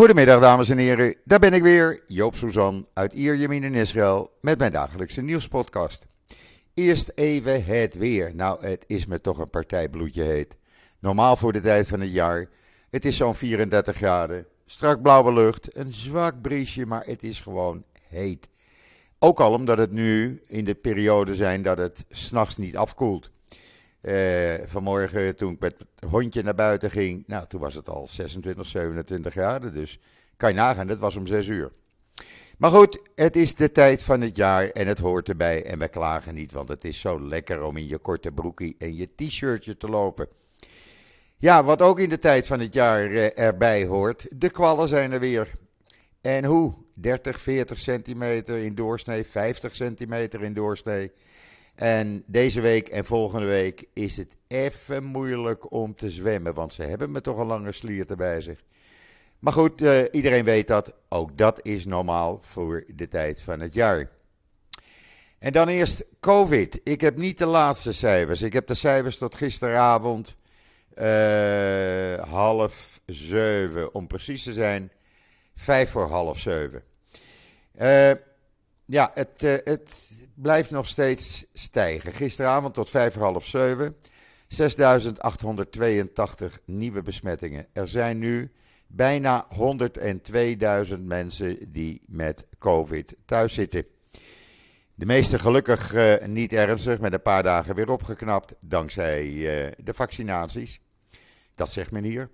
Goedemiddag dames en heren, daar ben ik weer, Joop Suzan uit Ierjemien in Israël met mijn dagelijkse nieuwspodcast. Eerst even het weer. Nou, het is me toch een partijbloedje heet. Normaal voor de tijd van het jaar. Het is zo'n 34 graden, strak blauwe lucht, een zwak briesje, maar het is gewoon heet. Ook al omdat het nu in de periode zijn dat het s'nachts niet afkoelt. Uh, vanmorgen toen ik met het hondje naar buiten ging, nou toen was het al 26, 27 graden. Dus kan je nagaan, het was om 6 uur. Maar goed, het is de tijd van het jaar en het hoort erbij. En we klagen niet, want het is zo lekker om in je korte broekie en je t-shirtje te lopen. Ja, wat ook in de tijd van het jaar uh, erbij hoort, de kwallen zijn er weer. En hoe? 30, 40 centimeter in doorsnee, 50 centimeter in doorsnee. En deze week en volgende week is het even moeilijk om te zwemmen, want ze hebben me toch een lange slier bij zich. Maar goed, uh, iedereen weet dat. Ook dat is normaal voor de tijd van het jaar. En dan eerst COVID. Ik heb niet de laatste cijfers. Ik heb de cijfers tot gisteravond uh, half zeven, om precies te zijn, vijf voor half zeven. Uh, ja, het, uh, het blijft nog steeds stijgen. Gisteravond tot vijf voor half zeven, 6.882 nieuwe besmettingen. Er zijn nu bijna 102.000 mensen die met COVID thuis zitten. De meeste gelukkig uh, niet ernstig, met een paar dagen weer opgeknapt, dankzij uh, de vaccinaties. Dat zegt men hier.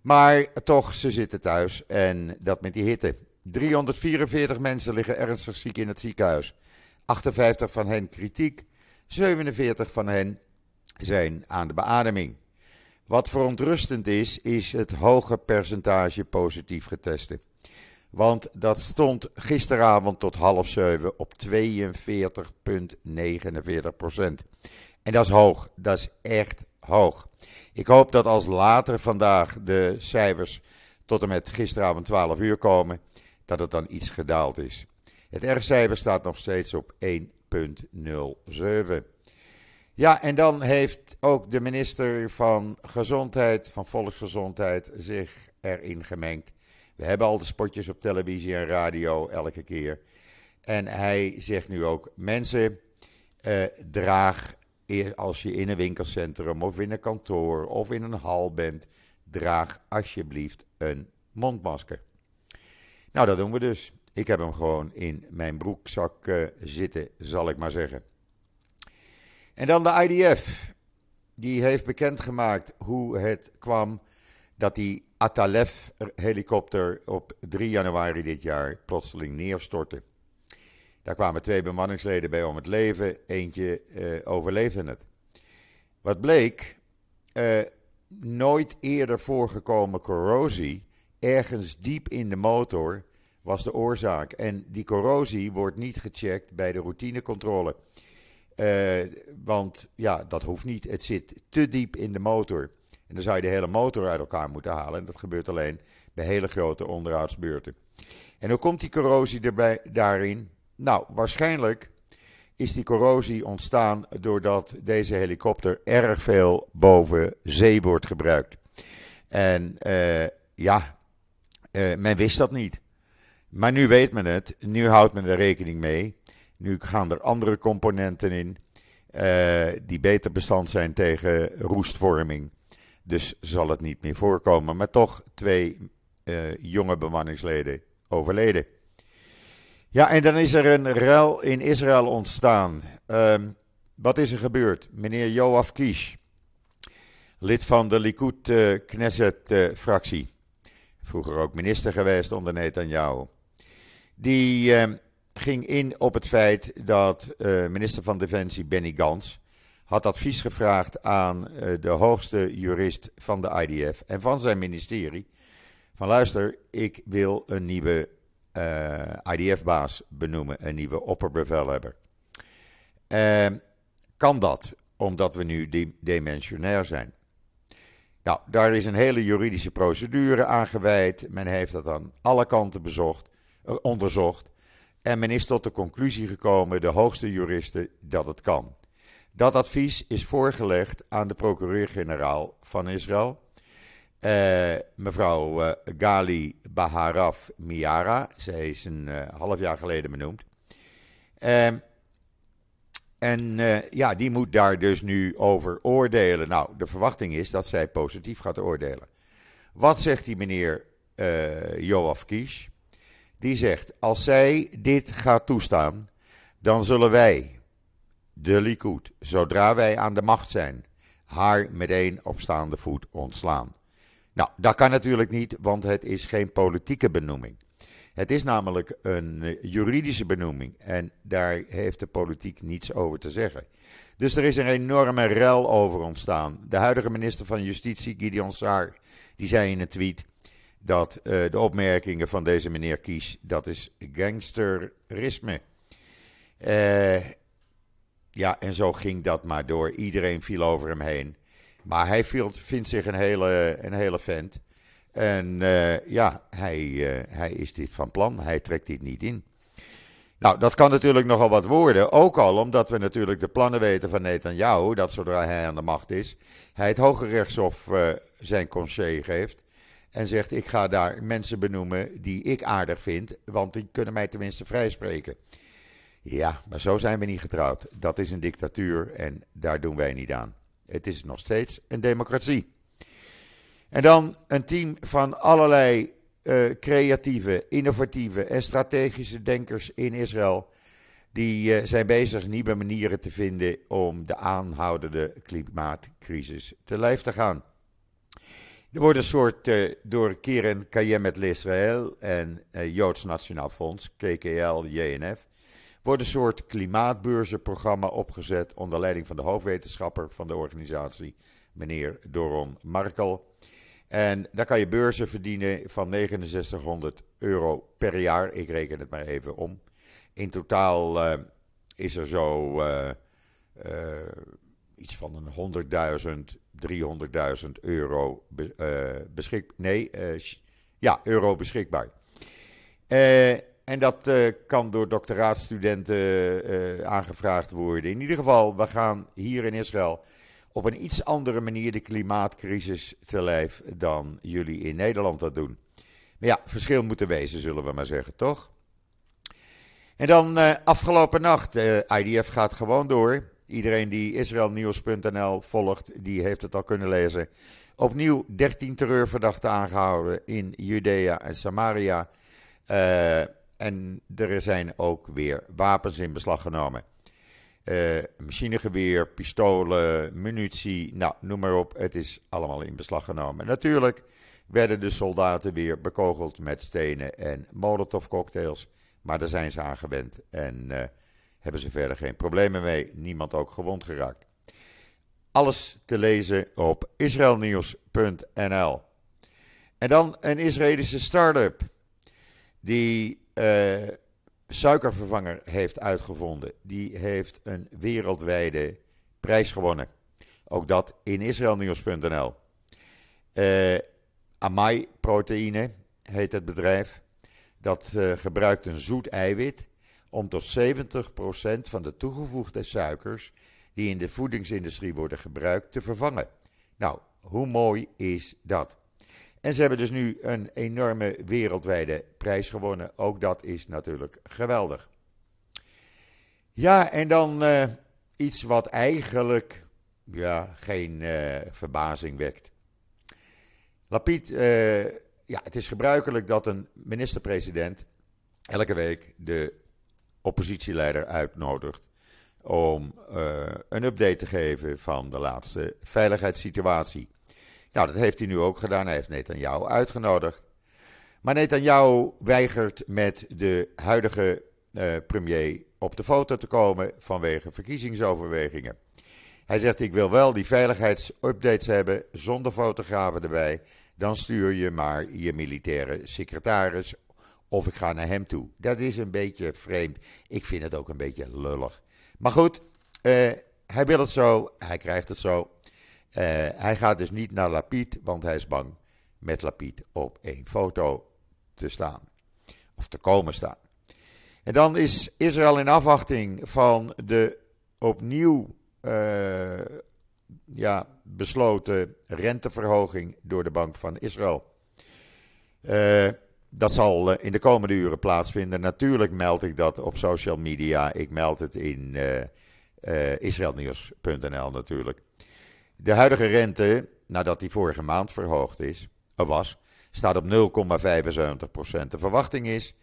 Maar toch, ze zitten thuis en dat met die hitte. 344 mensen liggen ernstig ziek in het ziekenhuis. 58 van hen kritiek, 47 van hen zijn aan de beademing. Wat verontrustend is, is het hoge percentage positief getesten. Want dat stond gisteravond tot half zeven op 42,49 procent. En dat is hoog, dat is echt hoog. Ik hoop dat als later vandaag de cijfers tot en met gisteravond 12 uur komen, dat het dan iets gedaald is. Het R-cijfer staat nog steeds op 1,07. Ja, en dan heeft ook de minister van Gezondheid, van Volksgezondheid, zich erin gemengd. We hebben al de spotjes op televisie en radio elke keer. En hij zegt nu ook: mensen, eh, draag als je in een winkelcentrum of in een kantoor of in een hal bent, draag alsjeblieft een mondmasker. Nou, dat doen we dus. Ik heb hem gewoon in mijn broekzak uh, zitten, zal ik maar zeggen. En dan de IDF. Die heeft bekendgemaakt hoe het kwam dat die Atalef-helikopter op 3 januari dit jaar plotseling neerstortte. Daar kwamen twee bemanningsleden bij om het leven, eentje uh, overleefde het. Wat bleek, uh, nooit eerder voorgekomen corrosie ergens diep in de motor was de oorzaak. En die corrosie wordt niet gecheckt bij de routinecontrole. Uh, want ja, dat hoeft niet. Het zit te diep in de motor. En dan zou je de hele motor uit elkaar moeten halen. En dat gebeurt alleen bij hele grote onderhoudsbeurten. En hoe komt die corrosie erbij, daarin? Nou, waarschijnlijk is die corrosie ontstaan doordat deze helikopter erg veel boven zee wordt gebruikt. En uh, ja, uh, men wist dat niet. Maar nu weet men het, nu houdt men er rekening mee. Nu gaan er andere componenten in uh, die beter bestand zijn tegen roestvorming. Dus zal het niet meer voorkomen. Maar toch twee uh, jonge bemanningsleden overleden. Ja, en dan is er een rel in Israël ontstaan. Um, wat is er gebeurd? Meneer Joaf Kish, lid van de Likud uh, Knesset-fractie. Vroeger ook minister geweest onder Netanyahu. Die uh, ging in op het feit dat uh, minister van Defensie Benny Gans had advies gevraagd aan uh, de hoogste jurist van de IDF en van zijn ministerie. Van luister, ik wil een nieuwe uh, IDF-baas benoemen, een nieuwe opperbevelhebber. kan dat, omdat we nu dimensionair zijn? Nou, daar is een hele juridische procedure aangeweid. Men heeft dat aan alle kanten bezocht. Eh, onderzocht. En men is tot de conclusie gekomen, de hoogste juristen, dat het kan. Dat advies is voorgelegd aan de procureur-generaal van Israël. Uh, mevrouw uh, Gali Baharaf Miara. Zij is een uh, half jaar geleden benoemd. Ehm, en ja, die moet daar dus nu over oordelen. Nou, de verwachting is dat zij positief gaat oordelen. Wat zegt die meneer Joaf Kies? Die zegt: Als zij dit gaat toestaan, dan zullen wij, de Likud, zodra wij aan de macht zijn, haar meteen op staande voet ontslaan. Nou, dat kan natuurlijk niet, want het is geen politieke benoeming. Het is namelijk een eh, juridische benoeming en daar heeft de politiek niets over te zeggen. Dus er is een enorme rel over ontstaan. De huidige minister van Justitie, Gideon Saar, die zei in een tweet dat uh, de opmerkingen van deze meneer Kies, dat is gangsterisme. Uh, ja, en zo ging dat maar door. Iedereen viel over hem heen. Maar hij vindt zich een hele, een hele vent. En uh, ja, hij, hij is dit van plan. Hij trekt dit niet in. Nou, dat kan natuurlijk nogal wat worden. Ook al omdat we natuurlijk de plannen weten van Netanyahu. Dat zodra hij aan de macht is, hij het Hoge Rechtshof zijn conseil geeft. En zegt: Ik ga daar mensen benoemen die ik aardig vind. Want die kunnen mij tenminste vrijspreken. Ja, maar zo zijn we niet getrouwd. Dat is een dictatuur en daar doen wij niet aan. Het is nog steeds een democratie. En dan een team van allerlei uh, creatieve, innovatieve en strategische denkers in Israël. Die uh, zijn bezig nieuwe manieren te vinden om de aanhoudende klimaatcrisis te lijf te gaan. Er wordt een soort uh, door Keren Kayemet Israël en Joods Nationaal Fonds, KKL, JNF, wordt een soort klimaatbeurzenprogramma opgezet onder leiding van de hoofdwetenschapper van de organisatie, meneer Doron Markel. En daar kan je beurzen verdienen van 6900 euro per jaar. Ik reken het maar even om. In totaal uh, is er zo uh, uh, iets van een 100.000, 300.000 euro beschikbaar. Nee, ja, euro beschikbaar. En dat kan door doctoraatstudenten aangevraagd worden. In ieder geval, we gaan hier in Israël op een iets andere manier de klimaatcrisis te lijf dan jullie in Nederland dat doen. Maar ja, verschil moet er wezen, zullen we maar zeggen, toch? En dan afgelopen nacht, IDF gaat gewoon door. Iedereen die israelnieuws.nl volgt, die heeft het al kunnen lezen. Opnieuw 13 terreurverdachten aangehouden in Judea en Samaria. Uh, en er zijn ook weer wapens in beslag genomen. Uh, machinegeweer, pistolen, munitie, nou noem maar op. Het is allemaal in beslag genomen. Natuurlijk werden de soldaten weer bekogeld met stenen en molotovcocktails. Maar daar zijn ze aan gewend en uh, hebben ze verder geen problemen mee. Niemand ook gewond geraakt. Alles te lezen op israelnieuws.nl. En dan een Israëlische start-up die uh, suikervervanger heeft uitgevonden. Die heeft een wereldwijde prijs gewonnen. Ook dat in israelnieuws.nl. Uh, eh, Amai Proteïne heet het bedrijf. Dat uh, gebruikt een zoet eiwit om tot 70% van de toegevoegde suikers die in de voedingsindustrie worden gebruikt te vervangen. Nou, hoe mooi is dat? En ze hebben dus nu een enorme wereldwijde prijs gewonnen. Ook dat is natuurlijk geweldig. Ja, en dan uh, iets wat eigenlijk ja, geen uh, verbazing wekt. Lapid, uh, ja, het is gebruikelijk dat een minister-president elke week de oppositieleider uitnodigt om een update te geven van de laatste veiligheidssituatie. Nou, dat heeft hij nu ook gedaan. Hij heeft Netanyahu uitgenodigd. Maar Netanyahu weigert met de huidige uh, premier op de foto te komen vanwege verkiezingsoverwegingen. Hij zegt: Ik wil wel die veiligheidsupdates hebben zonder fotografen erbij. Dan stuur je maar je militaire secretaris of ik ga naar hem toe. Dat is een beetje vreemd. Ik vind het ook een beetje lullig. Maar goed, uh, hij wil het zo, hij krijgt het zo. Uh, hij gaat dus niet naar Lapid, want hij is bang met Lapid op één foto te staan. Of te komen staan. En dan is Israël in afwachting van de opnieuw uh, ja, besloten renteverhoging door de Bank van Israël. Uh, dat zal in de komende uren plaatsvinden. Natuurlijk meld ik dat op social media. Ik meld het in uh, uh, israelnieuws.nl natuurlijk. De huidige rente, nadat die vorige maand verhoogd is, was, staat op 0,75%. De verwachting is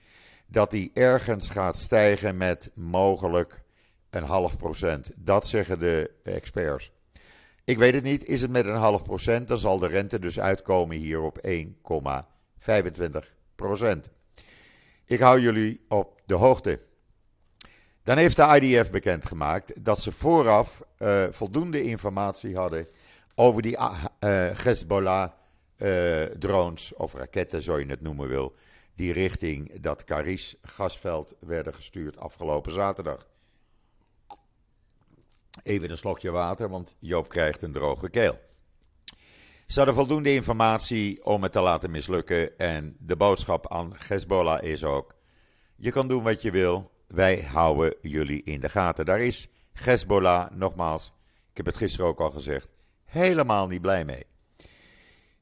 dat die ergens gaat stijgen met mogelijk een half procent. Dat zeggen de experts. Ik weet het niet. Is het met een half procent, dan zal de rente dus uitkomen hier op 1,25 procent. Ik hou jullie op de hoogte. Dan heeft de IDF bekendgemaakt dat ze vooraf uh, voldoende informatie hadden over die uh, Hezbollah-drones, of raketten, zo je het noemen wil, die richting dat Karis gasveld werden gestuurd afgelopen zaterdag. Even een slokje water, want Joop krijgt een droge keel. Ze hadden voldoende informatie om het te laten mislukken. En de boodschap aan Hezbollah is ook: je kan doen wat je wil, wij houden jullie in de gaten. Daar is Hezbollah, nogmaals, ik heb het gisteren ook al gezegd, helemaal niet blij mee.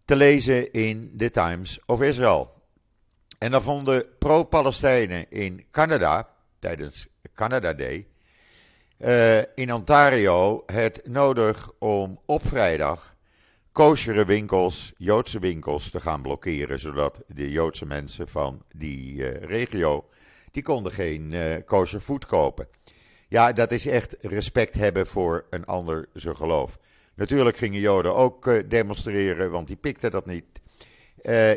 Te lezen in The Times of Israel. En dan vonden pro-Palestijnen in Canada, tijdens Canada Day, uh, in Ontario het nodig om op vrijdag koosjere winkels, Joodse winkels te gaan blokkeren, zodat de Joodse mensen van die uh, regio, die konden geen uh, kosher voet kopen. Ja, dat is echt respect hebben voor een ander zijn geloof. Natuurlijk gingen Joden ook demonstreren, want die pikten dat niet.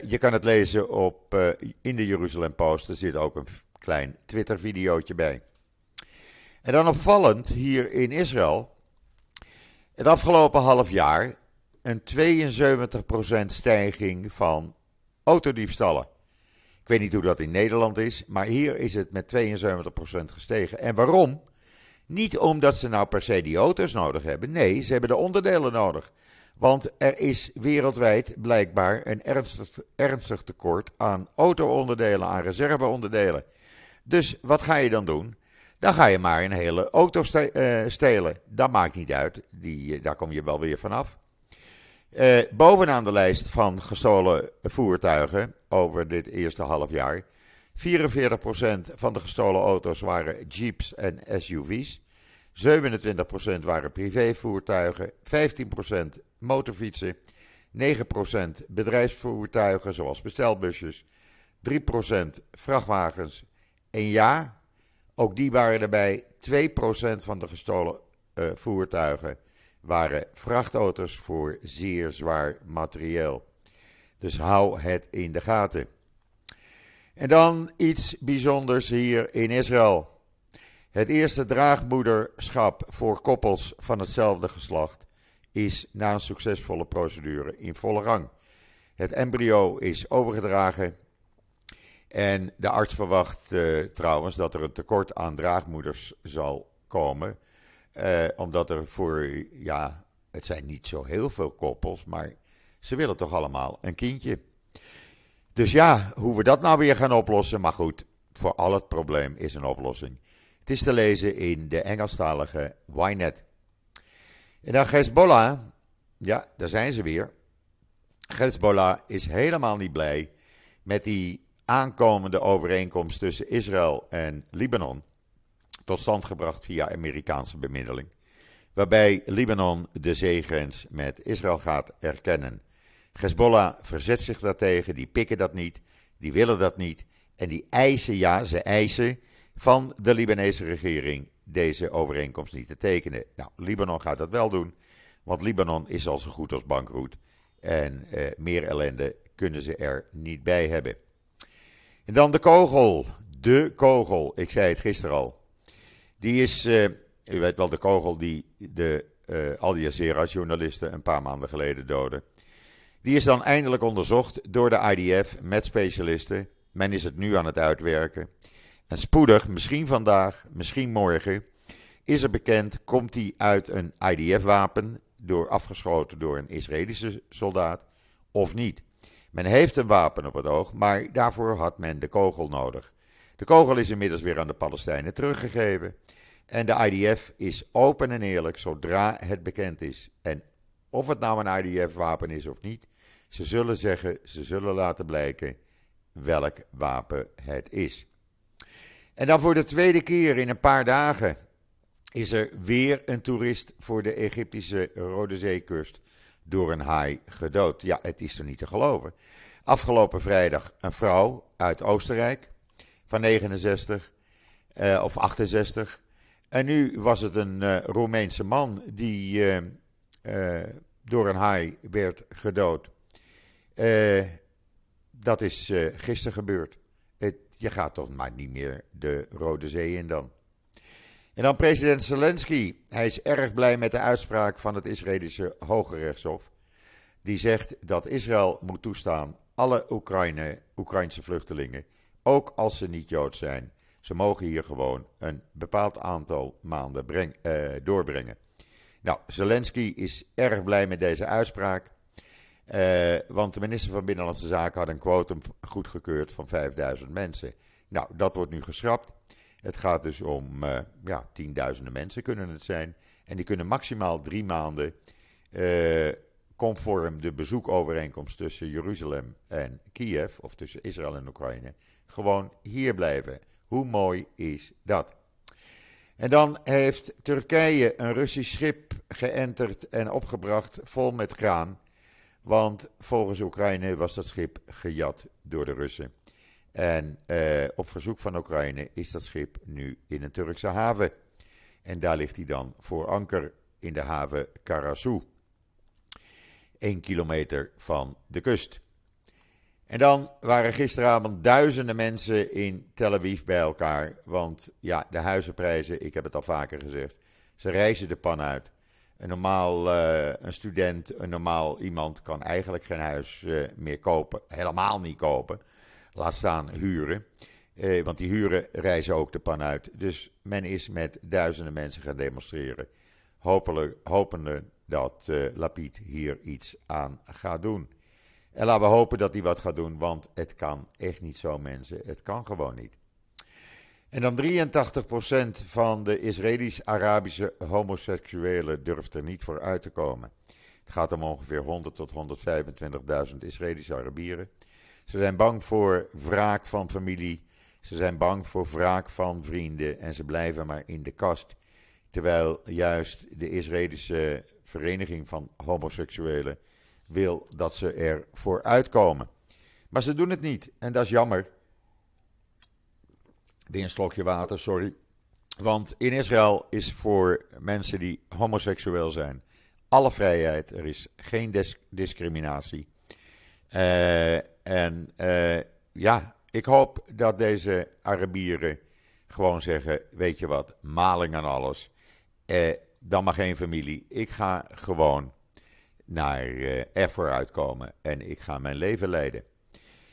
Je kan het lezen op, in de Jeruzalem Post. Er zit ook een klein Twitter-videootje bij. En dan opvallend hier in Israël. Het afgelopen half jaar een 72% stijging van autodiefstallen. Ik weet niet hoe dat in Nederland is, maar hier is het met 72% gestegen. En waarom? Niet omdat ze nou per se die auto's nodig hebben. Nee, ze hebben de onderdelen nodig. Want er is wereldwijd blijkbaar een ernstig, ernstig tekort aan auto-onderdelen, aan reserveonderdelen. Dus wat ga je dan doen? Dan ga je maar een hele auto eh, stelen. Dat maakt niet uit, Die, eh, daar kom je wel weer vanaf. Uh, bovenaan de lijst van gestolen voertuigen over dit eerste half jaar. 44% van de gestolen auto's waren jeeps en SUV's. 27% waren privévoertuigen. 15% motorfietsen, 9% bedrijfsvoertuigen zoals bestelbusjes, 3% vrachtwagens. En ja, ook die waren erbij. 2% van de gestolen uh, voertuigen waren vrachtauto's voor zeer zwaar materieel. Dus hou het in de gaten. En dan iets bijzonders hier in Israël. Het eerste draagmoederschap voor koppels van hetzelfde geslacht is na een succesvolle procedure in volle gang. Het embryo is overgedragen en de arts verwacht uh, trouwens dat er een tekort aan draagmoeders zal komen. Uh, omdat er voor, ja, het zijn niet zo heel veel koppels, maar ze willen toch allemaal een kindje. Dus ja, hoe we dat nou weer gaan oplossen, maar goed, voor al het probleem is een oplossing. Het is te lezen in de Engelstalige Ynet. En dan Hezbollah, ja, daar zijn ze weer. Hezbollah is helemaal niet blij met die aankomende overeenkomst tussen Israël en Libanon. Tot stand gebracht via Amerikaanse bemiddeling. Waarbij Libanon de zeegrens met Israël gaat erkennen. Hezbollah verzet zich daartegen, die pikken dat niet, die willen dat niet. En die eisen, ja, ze eisen van de Libanese regering deze overeenkomst niet te tekenen. Nou, Libanon gaat dat wel doen, want Libanon is al zo goed als bankroet. En eh, meer ellende kunnen ze er niet bij hebben. En dan de kogel. De kogel. Ik zei het gisteren al. Die is, uh, u weet wel, de kogel die de uh, Al Jazeera-journalisten een paar maanden geleden doodde. Die is dan eindelijk onderzocht door de IDF met specialisten. Men is het nu aan het uitwerken. En spoedig, misschien vandaag, misschien morgen, is er bekend, komt hij uit een IDF-wapen, door, afgeschoten door een Israëlische soldaat, of niet. Men heeft een wapen op het oog, maar daarvoor had men de kogel nodig. De kogel is inmiddels weer aan de Palestijnen teruggegeven. En de IDF is open en eerlijk zodra het bekend is. En of het nou een IDF-wapen is of niet, ze zullen zeggen, ze zullen laten blijken welk wapen het is. En dan voor de tweede keer in een paar dagen is er weer een toerist voor de Egyptische Rode Zeekust door een haai gedood. Ja, het is er niet te geloven. Afgelopen vrijdag een vrouw uit Oostenrijk van 69 uh, of 68. En nu was het een uh, Roemeense man die uh, door een haai werd gedood. dat is gisteren gebeurd. Je gaat toch maar niet meer de Rode Zee in dan. En dan president Zelensky. Hij is erg blij met de uitspraak van het Israëlische Hoge Rechtshof. Die zegt dat Israël moet toestaan alle Oekraïne, Oekraïnse vluchtelingen, ook als ze niet Jood zijn. Ze mogen hier gewoon een bepaald aantal maanden uh, doorbrengen. Nou, Zelensky is erg blij met deze uitspraak. Uh, want de minister van Binnenlandse Zaken had een quotum goedgekeurd van 5000 mensen. Nou, dat wordt nu geschrapt. Het gaat dus om uh, ja, tienduizenden mensen kunnen het zijn. En die kunnen maximaal drie maanden conform de bezoekovereenkomst tussen Jeruzalem en Kiev, of tussen Israël en Oekraïne, gewoon hier blijven. Hoe mooi is dat? En dan heeft Turkije een Russisch schip geënterd en opgebracht vol met graan. Want volgens Oekraïne was dat schip gejat door de Russen. En eh, op verzoek van Oekraïne is dat schip nu in een Turkse haven. En daar ligt hij dan voor anker in de haven Karasu. 1 kilometer van de kust. En dan waren gisteravond duizenden mensen in Tel Aviv bij elkaar. Want ja, de huizenprijzen, ik heb het al vaker gezegd, ze reizen de pan uit. Een normaal uh, een student, een normaal iemand kan eigenlijk geen huis uh, meer kopen. Helemaal niet kopen. Laat staan huren. Uh, want die huren reizen ook de pan uit. Dus men is met duizenden mensen gaan demonstreren. Hopelijk, hopende dat Lapid hier iets aan gaat doen. En laten we hopen dat hij wat gaat doen, want het kan echt niet zo, mensen. Het kan gewoon niet. En dan 83% van de Israëlisch-Arabische homoseksuelen durft er niet voor uit te komen. Het gaat om ongeveer 100 tot 125.000 Israëlische Arabieren. Ze zijn bang voor wraak van familie. Ze zijn bang voor wraak van vrienden. En ze blijven maar in de kast. Terwijl juist de Israëlische vereniging van homoseksuelen wil dat ze er vooruit komen. Maar ze doen het niet en dat is jammer. Weer een slokje water, sorry. Want in Israël is voor mensen die homoseksueel zijn alle vrijheid. Er is geen discriminatie. Uh, en uh, ja, ik hoop dat deze Arabieren gewoon zeggen: Weet je wat, maling aan alles. Uh, dan maar geen familie. Ik ga gewoon naar uh, er vooruit komen en ik ga mijn leven leiden.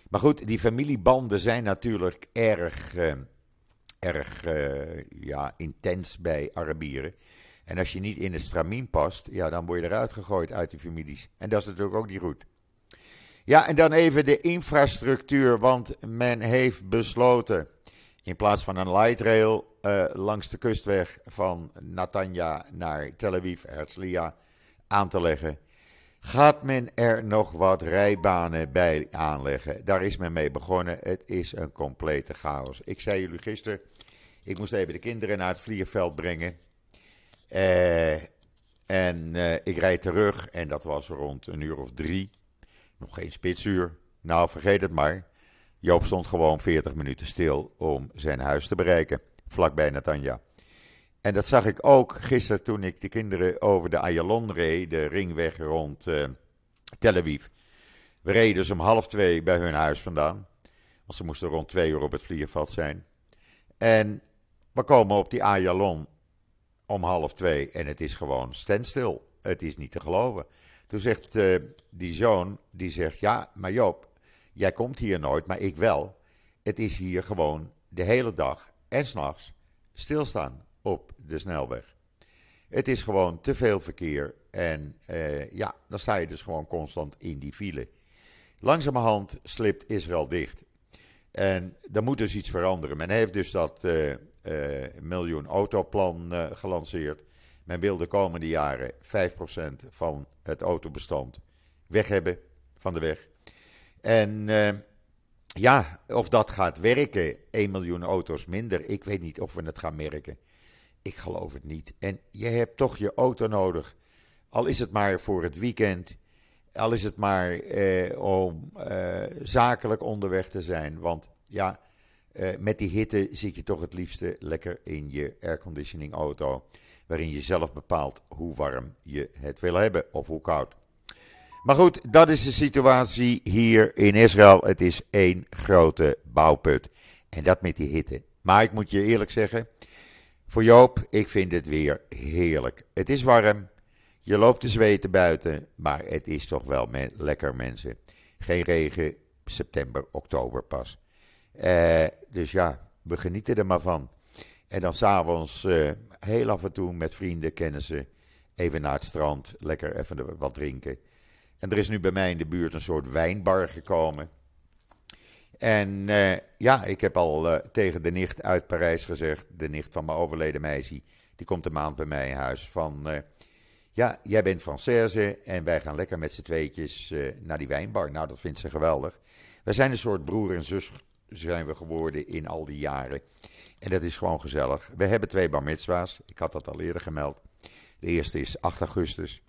Maar goed, die familiebanden zijn natuurlijk erg, uh, erg uh, ja, intens bij Arabieren. En als je niet in het stramien past, ja, dan word je eruit gegooid uit die families. En dat is natuurlijk ook niet goed. Ja, en dan even de infrastructuur, want men heeft besloten in plaats van een light rail langs de kustweg van Natanja naar Tel Aviv, Herzliya, aan te leggen. Gaat men er nog wat rijbanen bij aanleggen? Daar is men mee begonnen. Het is een complete chaos. Ik zei jullie gisteren, ik moest even de kinderen naar het vliegveld brengen. Uh, en uh, ik rijd terug en dat was rond een uur of drie. Nog geen spitsuur. Nou, vergeet het maar. Joop stond gewoon 40 minuten stil om zijn huis te bereiken, vlakbij Natanja. En dat zag ik ook gisteren toen ik de kinderen over de Ayalon reed, de ringweg rond uh, Tel Aviv. We reden dus om half twee bij hun huis vandaan, want ze moesten rond twee uur op het vliegveld zijn. En we komen op die Ayalon om half twee en het is gewoon standstil. Het is niet te geloven. Toen zegt uh, die zoon, die zegt, ja, maar Joop, Jij komt hier nooit, maar ik wel. Het is hier gewoon de hele dag en s'nachts stilstaan op de snelweg. Het is gewoon te veel verkeer en uh, ja, dan sta je dus gewoon constant in die file. Langzamerhand slipt Israël dicht. En er moet dus iets veranderen. Men heeft dus dat uh, miljoen autoplan gelanceerd. Men wil de komende jaren 5% van het autobestand weg hebben van de weg. En ja, of dat gaat werken, 1 miljoen auto's minder, ik weet niet of we het gaan merken. Ik geloof het niet. En je hebt toch je auto nodig. Al is het maar voor het weekend. Al is het maar eh, om eh, zakelijk onderweg te zijn. Want ja, eh, met die hitte zit je toch het liefste lekker in je airconditioning auto. Waarin je zelf bepaalt hoe warm je het wil hebben of hoe koud. Maar goed, dat is de situatie hier in Israël. Het is één grote bouwput. En dat met die hitte. Maar ik moet je eerlijk zeggen, voor Joop, ik vind het weer heerlijk. Het is warm, je loopt te zweten buiten, maar het is toch wel lekker mensen. Geen regen, september, oktober pas. Uh, dus ja, we genieten er maar van. En dan s'avonds uh, heel af en toe met vrienden, kennissen, even naar het strand, lekker even wat drinken. En er is nu bij mij in de buurt een soort wijnbar gekomen. En uh, ja, ik heb al uh, tegen de nicht uit Parijs gezegd, de nicht van mijn overleden meisje, die komt een maand bij mij in huis, van uh, ja, jij bent Française en wij gaan lekker met z'n tweetjes naar die wijnbar. Nou, dat vindt ze geweldig. Wij zijn een soort broer en zus zijn we geworden in al die jaren. En dat is gewoon gezellig. We hebben twee bar mitzwa's, ik had dat al eerder gemeld. De eerste is 8 augustus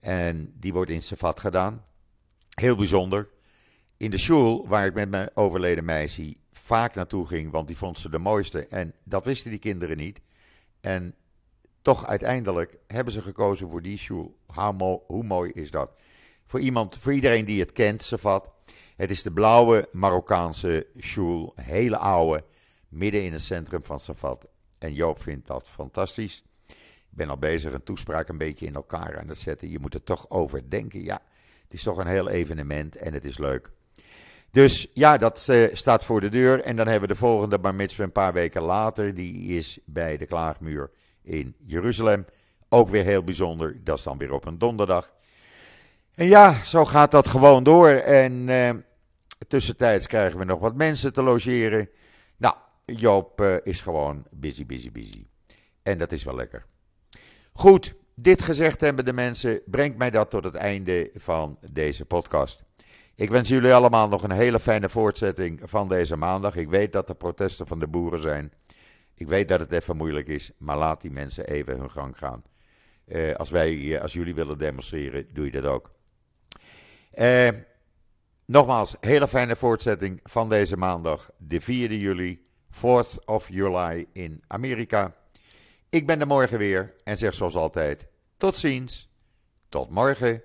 en die wordt in Safat gedaan. Heel bijzonder in de school, waar ik met mijn overleden meisje vaak naartoe ging, want die vond ze de mooiste. En dat wisten die kinderen niet. En toch uiteindelijk hebben ze gekozen voor die school. Hoe mooi is dat? Voor, iemand, voor iedereen die het kent, Safat. Het is de blauwe Marokkaanse school, hele oude, midden in het centrum van Safat. En Joop vindt dat fantastisch. Ik ben al bezig een toespraak een beetje in elkaar aan het zetten. Je moet er toch over denken. Ja, het is toch een heel evenement en het is leuk. Dus ja, dat uh, staat voor de deur. En dan hebben we de volgende bar mitzvah een paar weken later. Die is bij de Klaagmuur in Jeruzalem. Ook weer heel bijzonder. Dat is dan weer op een donderdag. En ja, zo gaat dat gewoon door. En uh, tussentijds krijgen we nog wat mensen te logeren. Nou, Joop uh, is gewoon busy, busy, busy. En dat is wel lekker. Goed, dit gezegd hebben de mensen, brengt mij dat tot het einde van deze podcast. Ik wens jullie allemaal nog een hele fijne voortzetting van deze maandag. Ik weet dat er protesten van de boeren zijn. Ik weet dat het even moeilijk is, maar laat die mensen even hun gang gaan. Uh, als, wij, eh, als jullie willen demonstreren, doe je dat ook. Uh, nogmaals, hele fijne voortzetting van deze maandag, de 4e juli, 4th of July in Amerika. Ik ben er morgen weer en zeg zoals altijd: tot ziens, tot morgen.